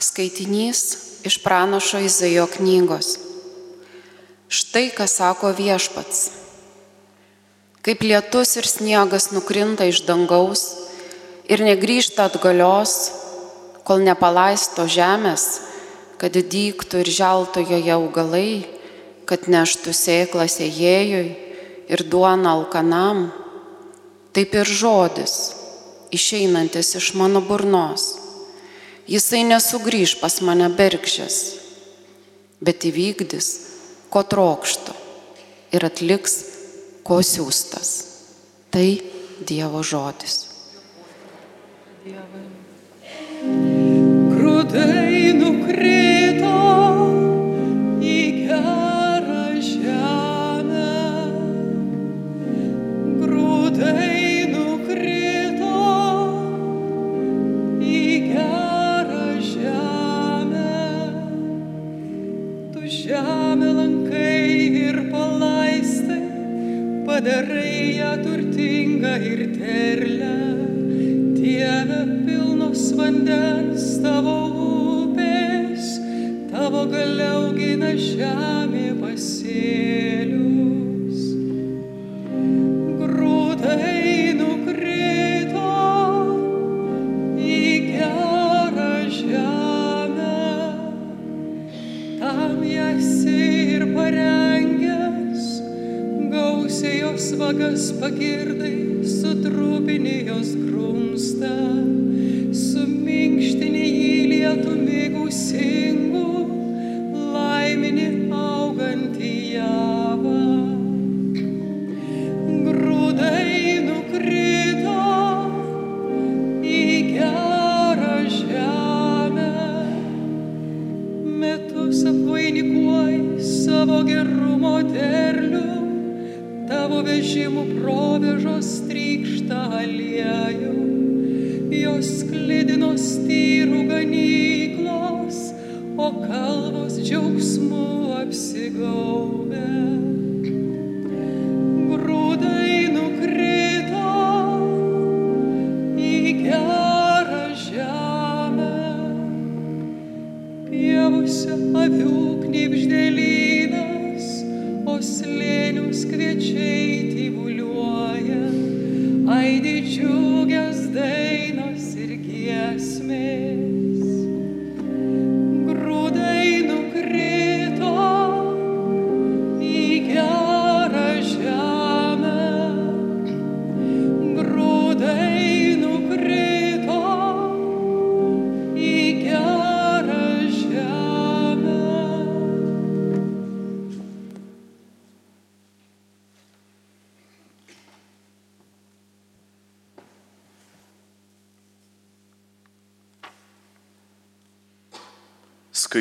Skaitinys iš pranašo Izaijo knygos. Štai ką sako viešpats. Kaip lietus ir sniegas nukrinta iš dangaus ir negrįžta atgalios, kol nepalaisto žemės, kad dyktų ir želtų joje augalai, kad neštų sėklas ėjėjui ir duona alkanam, taip ir žodis, išeinantis iš mano burnos Jisai nesugrįž pas mane bergžės, bet įvykdys, ko trokštų ir atliks, ko siūstas. Tai Dievo žodis. Dievai. Grūdai nukrito į lietumį pievose avių knipždėlynas, o slėnius kviečiai tyvuliuoja,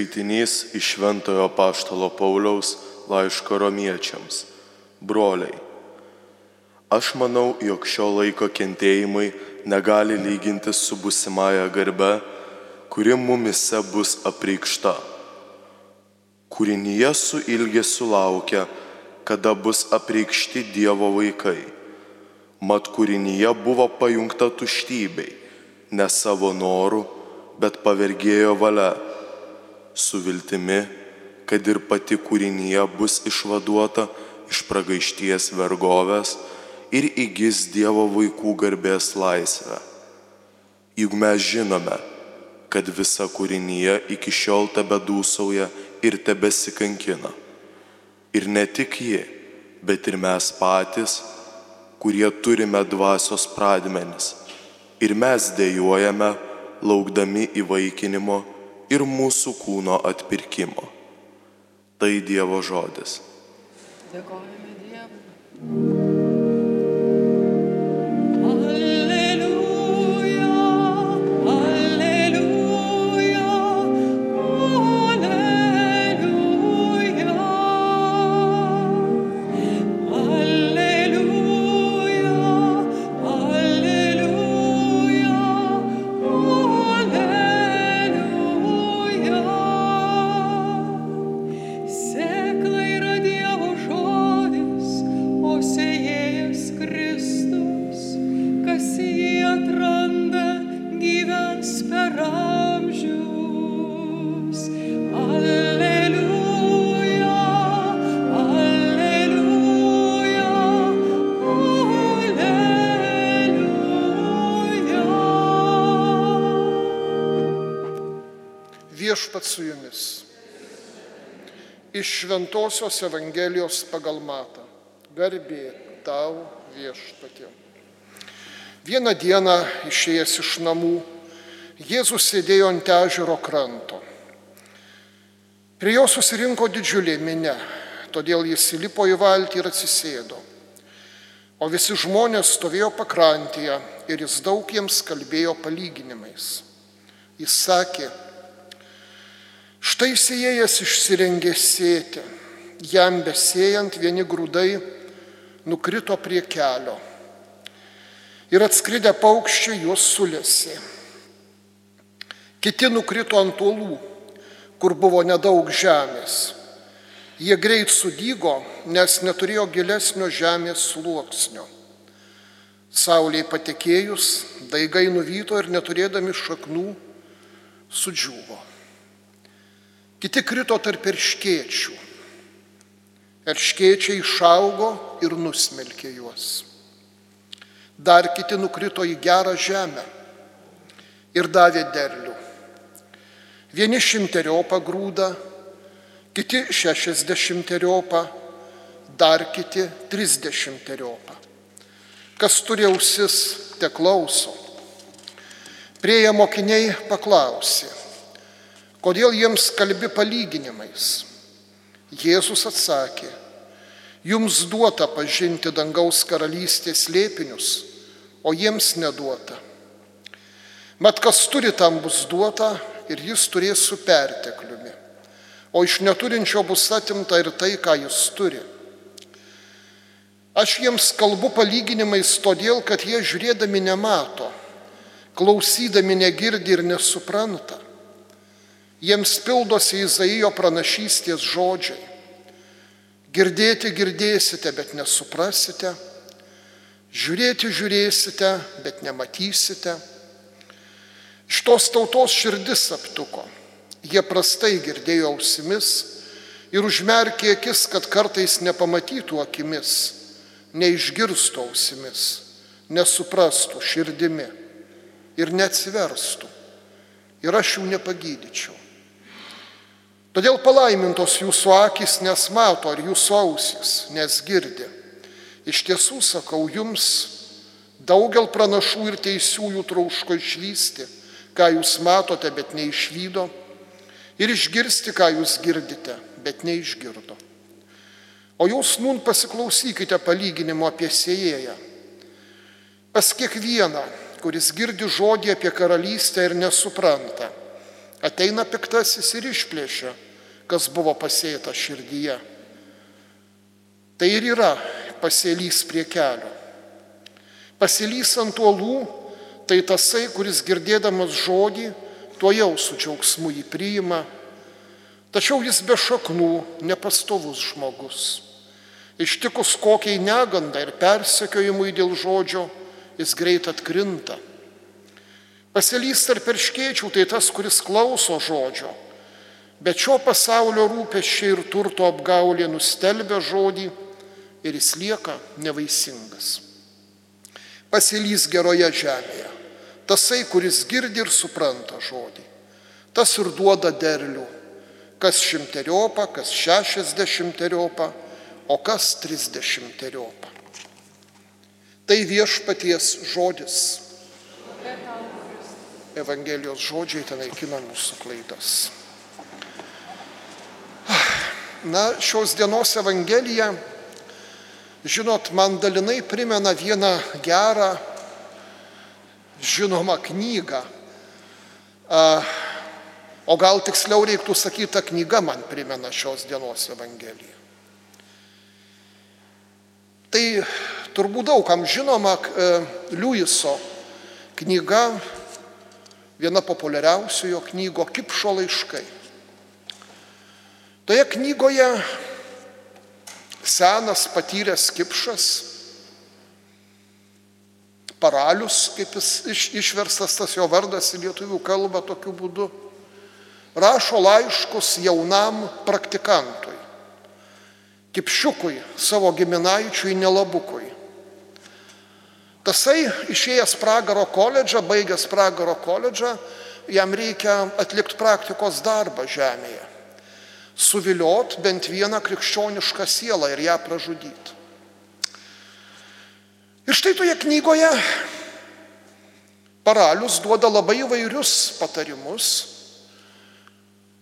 Skaitinys iš Šventojo Paštalo Pauliaus laiško romiečiams. Broliai, aš manau, jog šio laiko kentėjimai negali lyginti su busimąją garbe, kuri mumise bus apreikšta. Kūrinyje su ilgesiu laukia, kada bus apreikšti Dievo vaikai. Mat kūrinyje buvo pajungta tuštybei, ne savo norų, bet pavergėjo valia su viltimi, kad ir pati kūrinyje bus išvaduota iš pragaišties vergovės ir įgis Dievo vaikų garbės laisvę. Juk mes žinome, kad visa kūrinyje iki šiol tebe dūsauja ir tebesikankina. Ir ne tik ji, bet ir mes patys, kurie turime dvasios pradmenis. Ir mes dėjojame, laukdami įvaikinimo ir mūsų kūno atpirkimo. Tai Dievo žodis. Dėkojame Dievui. Viešpat su jumis. Iš Šventojios Evangelijos pagal Matą. Garbė tau viešpatė. Vieną dieną išėjęs iš namų, Jėzus sėdėjo ant ežero kranto. Prie jo susirinko didžiulė minė, todėl jis įlipo į valtį ir atsisėdo. O visi žmonės stovėjo pakrantėje ir jis daug jiems kalbėjo palyginimais. Jis sakė, štai sėjėjas išsirengė sėti, jam besėjant vieni grūdai nukrito prie kelio ir atskridę paukščiai juos sulėsi. Kiti nukrito ant uolų, kur buvo nedaug žemės. Jie greit sudygo, nes neturėjo gilesnio žemės sluoksnio. Sauliai patekėjus, daigai nuvyto ir neturėdami šaknų sudžiūvo. Kiti krito tarp erškėčių. Erškėčiai išaugo ir nusmelkė juos. Dar kiti nukrito į gerą žemę ir davė derlių. Vieni šimteriopą grūdą, kiti šešiasdešimteriopą, dar kiti trisdešimteriopą. Kas turi ausis, te klauso. Prieja mokiniai paklausė, kodėl jiems kalbi palyginimais. Jėzus atsakė, jums duota pažinti dangaus karalystės lėpinius, o jiems neduota. Mat kas turi tam bus duota ir jis turės su pertekliumi, o iš neturinčio bus atimta ir tai, ką jis turi. Aš jiems kalbu palyginimais todėl, kad jie žiūrėdami nemato, klausydami negirdi ir nesupranta. Jiems pildosi Izaijo pranašystės žodžiai. Girdėti girdėsite, bet nesuprasite. Žiūrėti žiūrėsite, bet nematysite. Iš tos tautos širdis aptuko. Jie prastai girdėjo ausimis ir užmerkė akis, kad kartais nepamatytų akimis, neišgirstų ausimis, nesuprastų širdimi ir neatsiverstų. Ir aš jų nepagydyčiau. Todėl palaimintos jūsų akis nes mato, ar jūsų ausis nes girdi. Iš tiesų sakau jums, daugel pranašų ir teisiųjų trauško išvysti, ką jūs matote, bet neišvydo, ir išgirsti, ką jūs girdite, bet neišgirdo. O jūs nun pasiklausykite palyginimo apie sėjėją. Pas kiekvieną, kuris girdi žodį apie karalystę ir nesupranta, ateina piktasis ir išplėšia, kas buvo pasėta širdyje. Tai ir yra pasėlys prie kelio. Pasėlys ant uolų, tai tasai, kuris girdėdamas žodį, tuo jau su džiaugsmu jį priima, tačiau jis be šaknų, nepastovus žmogus. Ištikus kokiai negandai ir persekiojimui dėl žodžio, jis greit atkrinta. Pasilys tarp perškėčių tai tas, kuris klauso žodžio, bet šio pasaulio rūpeščiai ir turto apgaulė nustelbia žodį ir jis lieka nevaisingas. Pasilys geroje žemėje, tasai, kuris girdi ir supranta žodį, tas ir duoda derlių, kas šimteriopą, kas šešiasdešimteriopą, o kas trisdešimteriopą. Tai viešpaties žodis. Evangelijos žodžiai ten naikina mūsų klaidas. Na, šios dienos Evangelija, žinot, man dalinai primena vieną gerą, žinomą knygą. O gal tiksliau reiktų sakyti, ta knyga man primena šios dienos Evangeliją. Tai turbūt daugam žinoma Liujiso knyga viena populiariausių jo knygo Kipšo laiškai. Toje knygoje senas patyręs Kipšas, paralius, kaip jis iš, išverstas tas jo vardas į lietuvių kalbą tokiu būdu, rašo laiškus jaunam praktikantui, Kipšiukui, savo giminaičiui Nelabukui. Tasai išėjęs pragaro koledžą, baigęs pragaro koledžą, jam reikia atlikti praktikos darbą žemėje. Suviliot bent vieną krikščionišką sielą ir ją pražudyti. Ir štai toje knygoje paralius duoda labai įvairius patarimus.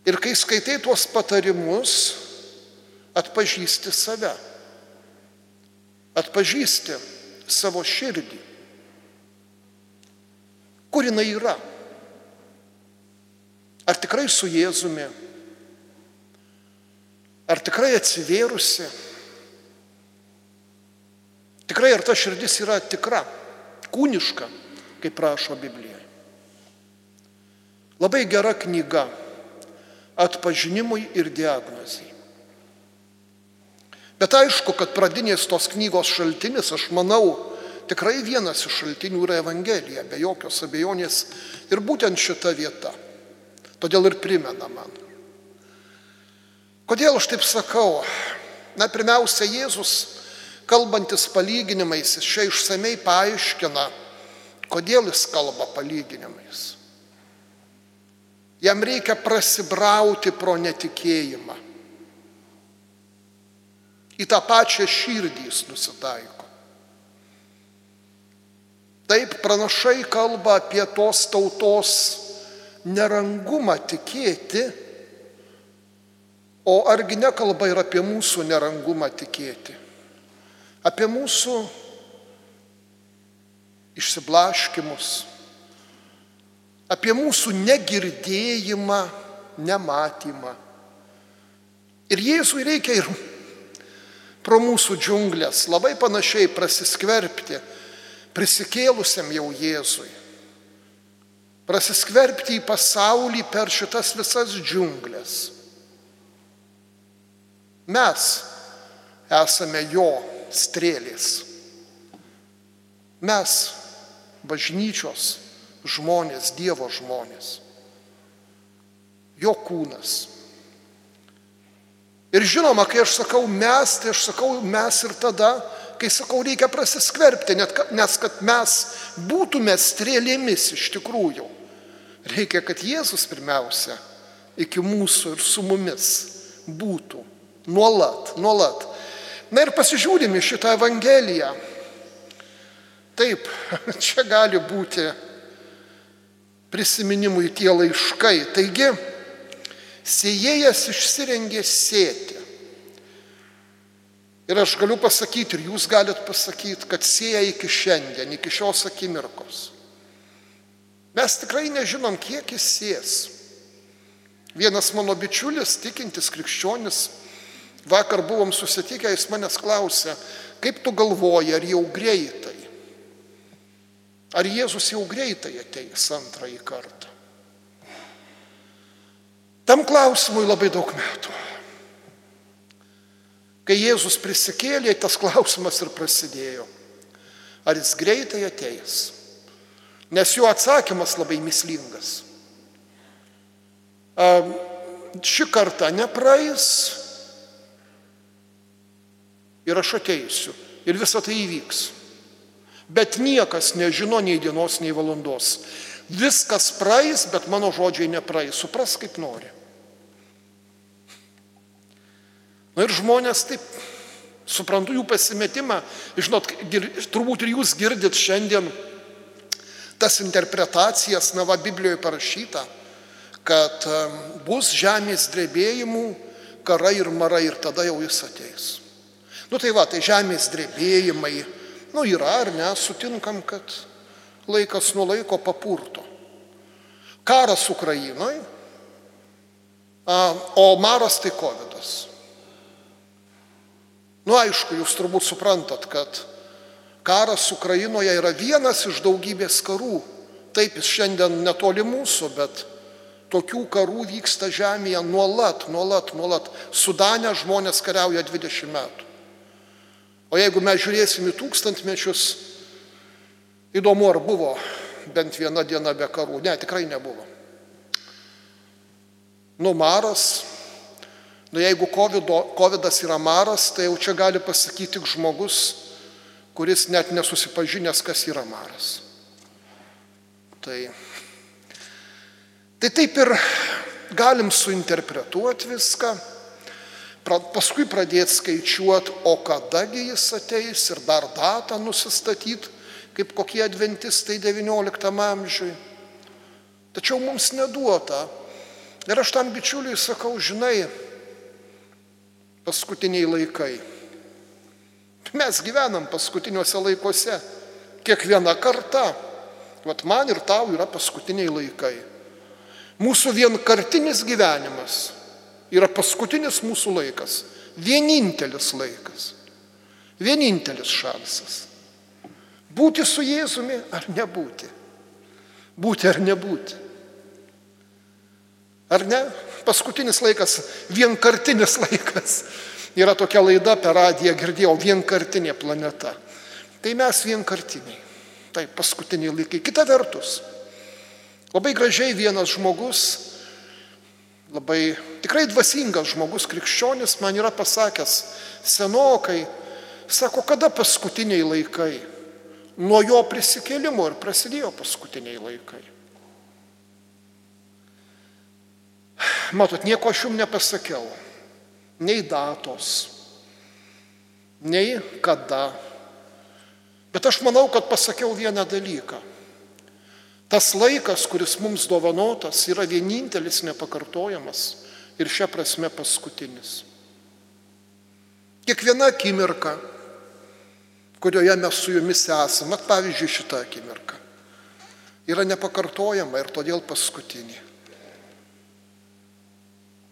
Ir kai skaitai tuos patarimus, atpažįsti save. Atpažįsti savo širdį. Kur jinai yra? Ar tikrai su Jėzumi? Ar tikrai atsivėrusi? Tikrai ar ta širdis yra tikra, kūniška, kaip rašo Biblijoje. Labai gera knyga atpažinimui ir diagnozijai. Bet aišku, kad pradinės tos knygos šaltinis, aš manau, tikrai vienas iš šaltinių yra Evangelija, be jokios abejonės ir būtent šita vieta. Todėl ir primena man. Kodėl aš taip sakau? Na, pirmiausia, Jėzus, kalbantis palyginimais, jis čia išsamei paaiškina, kodėl jis kalba palyginimais. Jam reikia prasibrauti pro netikėjimą. Į tą pačią širdį jis nusitaiko. Taip pranašai kalba apie tos tautos nerangumą tikėti, o argi nekalba ir apie mūsų nerangumą tikėti, apie mūsų išsiblaškimus, apie mūsų negirdėjimą, nematymą. Ir Jėzui reikia ir pro mūsų džiunglės labai panašiai prasiskverbti prisikėlusiam jau Jėzui. Prasiskverbti į pasaulį per šitas visas džiunglės. Mes esame jo strėlės. Mes bažnyčios žmonės, Dievo žmonės. Jo kūnas. Ir žinoma, kai aš sakau mes, tai aš sakau mes ir tada, kai sakau reikia prasiskverbti, net, nes kad mes būtume strėlėmis iš tikrųjų. Reikia, kad Jėzus pirmiausia iki mūsų ir su mumis būtų. Nuolat, nuolat. Na ir pasižiūrime šitą Evangeliją. Taip, čia gali būti prisiminimui tie laiškai. Taigi, Sėjėjas išsirengė sėti. Ir aš galiu pasakyti, ir jūs galite pasakyti, kad sėja iki šiandien, iki šios akimirkos. Mes tikrai nežinom, kiek jis sės. Vienas mano bičiulis, tikintis krikščionis, vakar buvom susitikę, jis manęs klausė, kaip tu galvoji, ar jau greitai? Ar Jėzus jau greitai ateis antrąjį kartą? Tam klausimui labai daug metų. Kai Jėzus prisikėlė, tas klausimas ir prasidėjo. Ar jis greitai ateis? Nes jo atsakymas labai mislingas. Ši karta nepraeis ir aš ateisiu ir visa tai įvyks. Bet niekas nežino nei dienos, nei valandos. Viskas praeis, bet mano žodžiai nepraeis. Supras kaip nori. Na ir žmonės taip, suprantu jų pasimetimą, žinot, gir, turbūt ir jūs girdit šiandien tas interpretacijas, na va, Biblijoje parašyta, kad bus žemės drebėjimų, karai ir marai ir tada jau jis ateis. Nu tai va, tai žemės drebėjimai, nu yra ar ne, sutinkam, kad laikas nuo laiko papurto. Karas Ukrainoje, o maras tai COVID. Nu aišku, jūs turbūt suprantat, kad karas Ukrainoje yra vienas iš daugybės karų. Taip, jis šiandien netoli mūsų, bet tokių karų vyksta žemėje nuolat, nuolat, nuolat. Sudane žmonės kariauja 20 metų. O jeigu mes žiūrėsim į tūkstantmečius, įdomu, ar buvo bent viena diena be karų. Ne, tikrai nebuvo. Numaras, Nu jeigu COVID yra maras, tai jau čia gali pasakyti tik žmogus, kuris net nesusipažinęs, kas yra maras. Tai Tai taip ir galim suinterpretuoti viską, paskui pradėti skaičiuoti, o kadagi jis ateis ir dar datą nusistatyti, kaip kokie adventistai XIX amžiui. Tačiau mums neduota. Ir aš tam bičiuliui sakau, žinai, paskutiniai laikai. Mes gyvenam paskutiniuose laikuose. Kiekviena karta. Vat man ir tau yra paskutiniai laikai. Mūsų vienkartinis gyvenimas yra paskutinis mūsų laikas. Vienintelis laikas. Vienintelis šansas. Būti su Jėzumi ar nebūti. Būti ar nebūti. Ar ne? Paskutinis laikas, vienkartinis laikas. Yra tokia laida per radiją, girdėjau, vienkartinė planeta. Tai mes vienkartiniai. Tai paskutiniai laikai. Kita vertus, labai gražiai vienas žmogus, labai tikrai dvasingas žmogus, krikščionis, man yra pasakęs senokai, sako, kada paskutiniai laikai. Nuo jo prisikėlimo ir prasidėjo paskutiniai laikai. Matot, nieko aš jums nepasakiau. Nei datos, nei kada. Bet aš manau, kad pasakiau vieną dalyką. Tas laikas, kuris mums dovanotas, yra vienintelis nepakartojamas ir šia prasme paskutinis. Kiekviena akimirka, kurioje mes su jumis esame, pavyzdžiui šitą akimirką, yra nepakartojama ir todėl paskutinė.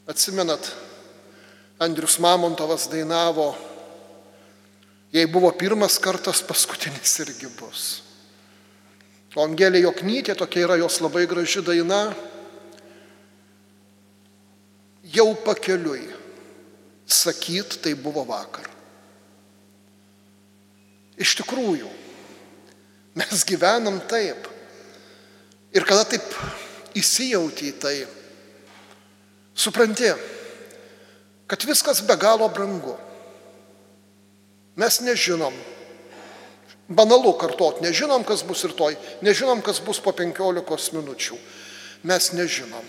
Atsimenat, Andrius Mamontovas dainavo, jei buvo pirmas kartas, paskutinis irgi bus. O Angelė Joknytė, tokia yra jos labai graži daina, jau pakeliui, sakyt, tai buvo vakar. Iš tikrųjų, mes gyvenam taip. Ir kada taip įsijauti į tai, supranti, kad viskas be galo brangu. Mes nežinom. Banalu kartot, nežinom, kas bus rytoj, nežinom, kas bus po 15 minučių. Mes nežinom,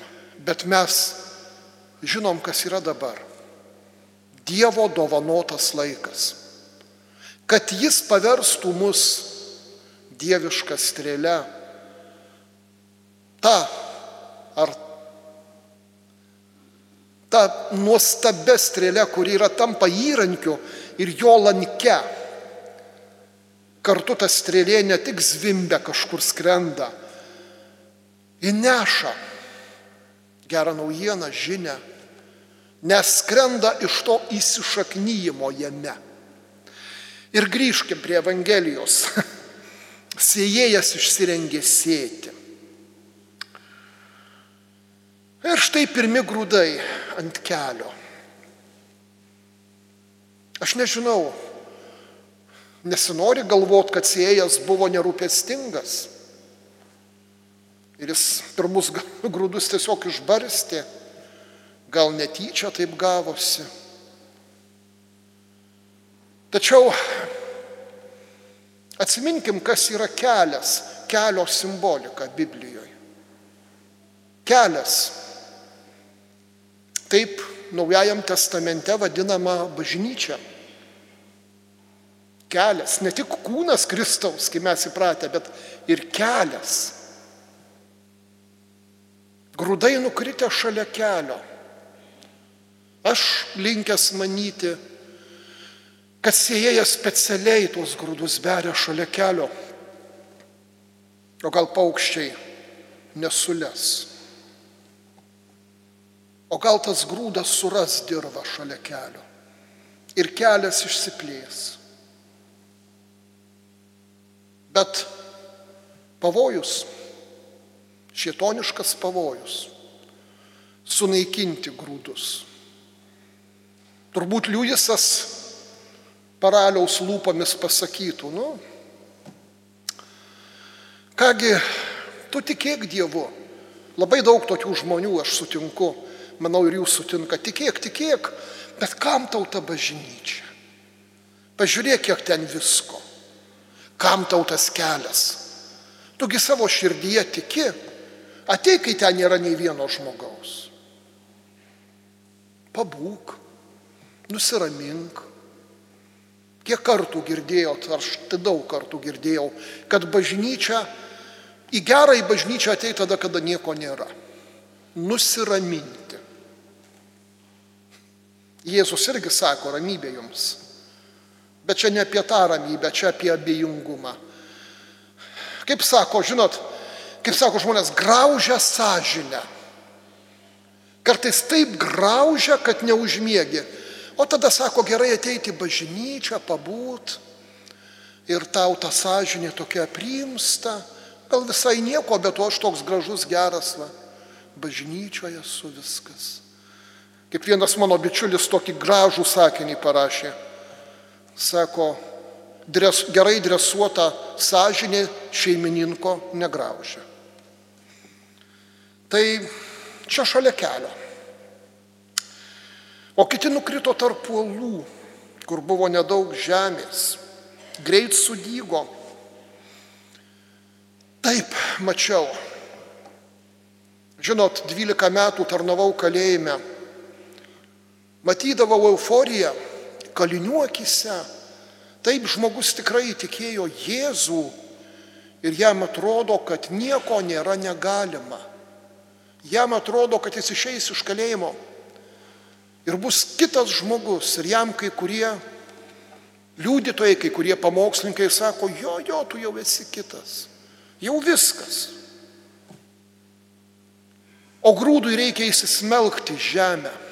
bet mes žinom, kas yra dabar. Dievo dovanotas laikas. Kad jis paverstų mus dievišką strėlę. Ta ar ta nuostabia strėlė, kuri yra tampa įrankiu ir jo lanke. Kartu ta strėlė ne tik zvimbia kažkur skrenda, ji neša gerą naujieną, žinę, nes skrenda iš to įsišaknyjimo jame. Ir grįžkim prie Evangelijos. Sėjėjas išsirengė sėti. Ir štai pirmi grūdai ant kelio. Aš nežinau, nesinori galvoti, kad sėjas buvo nerūpestingas. Ir jis pirmus grūdus tiesiog išbarstė, gal netyčia taip gavosi. Tačiau atsiminkim, kas yra kelias, kelio simbolika Biblijoje. Kelias. Taip Naujajam testamente vadinama bažnyčia. Kelias, ne tik kūnas Kristaus, kaip mes įpratę, bet ir kelias. Grūdai nukritę šalia kelio. Aš linkęs manyti, kad sėjėjas specialiai tuos grūdus beria šalia kelio. O gal paukščiai nesules. O gal tas grūdas suras dirvą šalia kelio. Ir kelias išsiplės. Bet pavojus, šietoniškas pavojus, sunaikinti grūdus. Turbūt liūjisas paraliaus lūpomis pasakytų, nu, kągi, tu tikėk Dievu. Labai daug tokių žmonių aš sutinku, manau ir jūs sutinka, tikėk, tikėk, bet kam tau ta bažnyčia? Pažiūrėk, kiek ten visko. Kam tau tas kelias? Tugi savo širdyje tiki, Ateik, kai ten nėra nei vieno žmogaus. Pabūk, nusiramink. Kiek kartų girdėjot, aš tai daug kartų girdėjau, kad bažnyčia, į gerą į bažnyčią ateiti tada, kada nieko nėra. Nusiraminti. Jėzus irgi sako ramybė jums. Bet čia ne apie tą ramybę, čia apie abejingumą. Kaip sako, žinot, kaip sako žmonės, graužia sąžinę. Kartais taip graužia, kad neužmiegi. O tada sako, gerai ateiti į bažnyčią, pabūt. Ir tau ta sąžinė tokia primsta. Gal visai nieko, bet o aš toks gražus, geras, va. Bažnyčioje su viskas. Kaip vienas mano bičiulis tokį gražų sakinį parašė. Sako, dres, gerai dresuota sąžinė šeimininko negraužia. Tai čia šalia kelio. O kiti nukrito tarp uolų, kur buvo nedaug žemės, greit sudygo. Taip, mačiau. Žinot, 12 metų tarnavau kalėjime. Matydavau euforiją kalinių akise. Taip žmogus tikrai tikėjo Jėzų ir jam atrodo, kad nieko nėra negalima. Jam atrodo, kad jis išeis iš kalėjimo ir bus kitas žmogus. Ir jam kai kurie liūdytojai, kai kurie pamokslininkai sako, jo, jo, tu jau esi kitas. Jau viskas. O grūdui reikia įsismelkti žemę.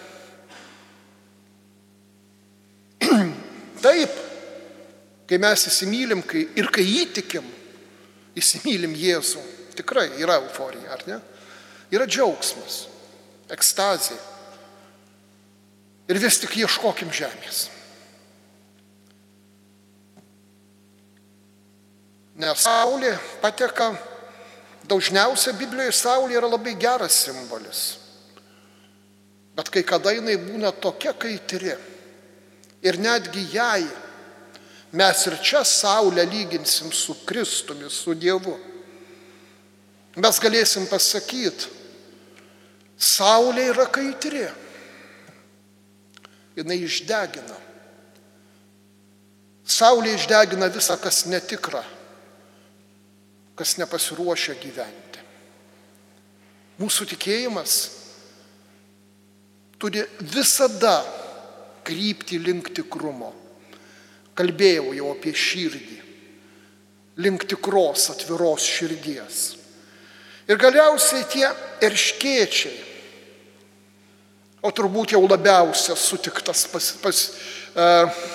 Taip, kai mes įsimylim kai, ir kai įtikim, įsimylim Jėzų, tikrai yra euforija, ar ne? Yra džiaugsmas, ekstazija. Ir vis tik ieškokim žemės. Nes Saulė pateka, dažniausiai Biblijoje Saulė yra labai geras simbolis. Bet kai kada jinai būna tokia kaitri. Ir netgi jai mes ir čia Saulę lyginsim su Kristumi, su Dievu. Mes galėsim pasakyti, Saulė yra kaitri. Jis išdegina. Saulė išdegina visą, kas netikra, kas nepasiruošia gyventi. Mūsų tikėjimas turi visada krypti link tikrumo. Kalbėjau jau apie širdį, link tikros atviros širdies. Ir galiausiai tie erškiečiai, o turbūt jau labiausia sutiktas pas, pas, e,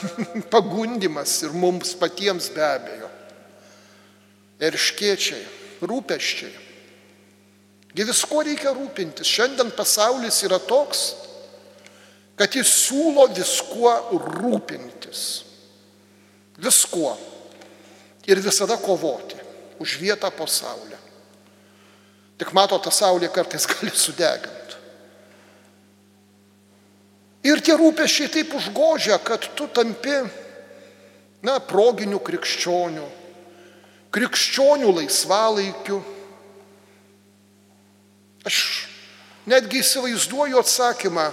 pagundimas ir mums patiems be abejo. Erškiečiai, rūpeščiai. Gi visko reikia rūpintis. Šiandien pasaulis yra toks, kad jis siūlo viskuo rūpintis. Viskuo. Ir visada kovoti už vietą po saulę. Tik mato, ta saulė kartais gali sudeginti. Ir tie rūpešiai taip užgožia, kad tu tampi, na, proginių krikščionių, krikščionių laisvalaikių. Aš netgi įsivaizduoju atsakymą,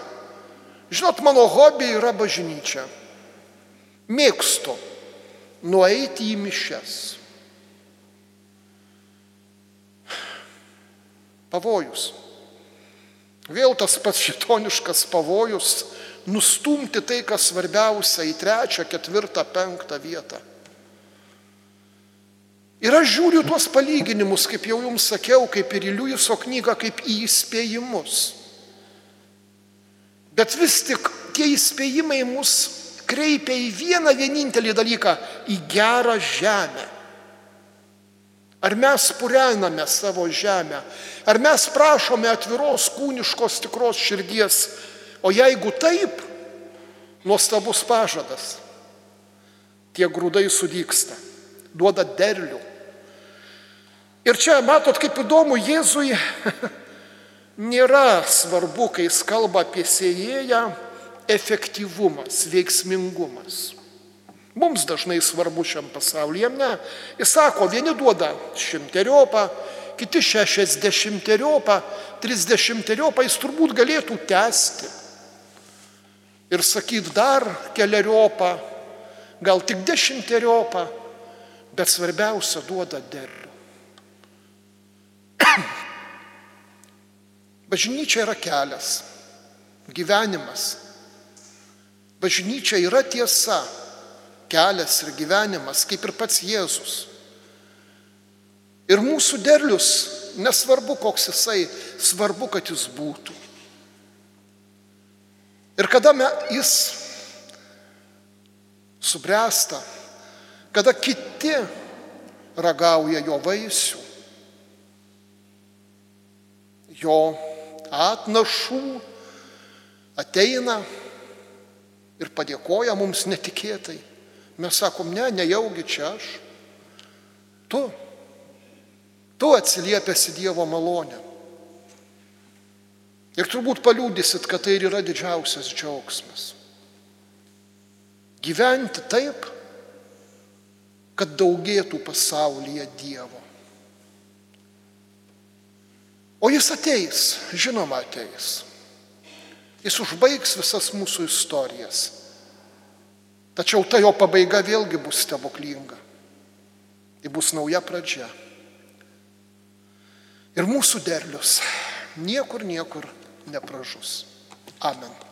Žinot, mano hobi yra bažnyčia. Mėgstu nueiti į mišes. Pavojus. Vėl tas pats šitoniškas pavojus nustumti tai, kas svarbiausia, į trečią, ketvirtą, penktą vietą. Ir aš žiūriu tuos palyginimus, kaip jau jums sakiau, kaip ir į Liujiso knygą, kaip į įspėjimus. Bet vis tik tie įspėjimai mus kreipia į vieną vienintelį dalyką - į gerą žemę. Ar mes purename savo žemę, ar mes prašome atviros kūniškos tikros širdies, o jeigu taip, nuostabus pažadas. Tie grūdai sudyksta, duoda derlių. Ir čia matot, kaip įdomu, Jėzui nėra svarbu, kai jis kalba apie sėjėją, efektyvumas, veiksmingumas. Mums dažnai svarbu šiam pasaulyje, ne. Jis sako, vieni duoda šimteriopą, kiti šešiasdešimteriopą, trisdešimteriopą, jis turbūt galėtų tęsti. Ir sakyti dar keliariopą, gal tik dešimteriopą, bet svarbiausia duoda derlių. Bažnyčia yra kelias, gyvenimas. Bažnyčia yra tiesa, kelias ir gyvenimas, kaip ir pats Jėzus. Ir mūsų derlius, nesvarbu koks jisai, svarbu, kad jis būtų. Ir kada me, jis subręsta, kada kiti ragauja jo vaisių, jo atnašų, ateina ir padėkoja mums netikėtai. Mes sakom, ne, nejaugi čia aš. Tu, tu atsiliepėsi Dievo malonę. Ir turbūt paliūdysit, kad tai ir yra didžiausias džiaugsmas. Gyventi taip, kad daugėtų pasaulyje Dievo. O jis ateis, žinoma ateis. Jis užbaigs visas mūsų istorijas. Tačiau ta jo pabaiga vėlgi bus stebuklinga. Tai bus nauja pradžia. Ir mūsų derlius niekur, niekur nepražus. Amen.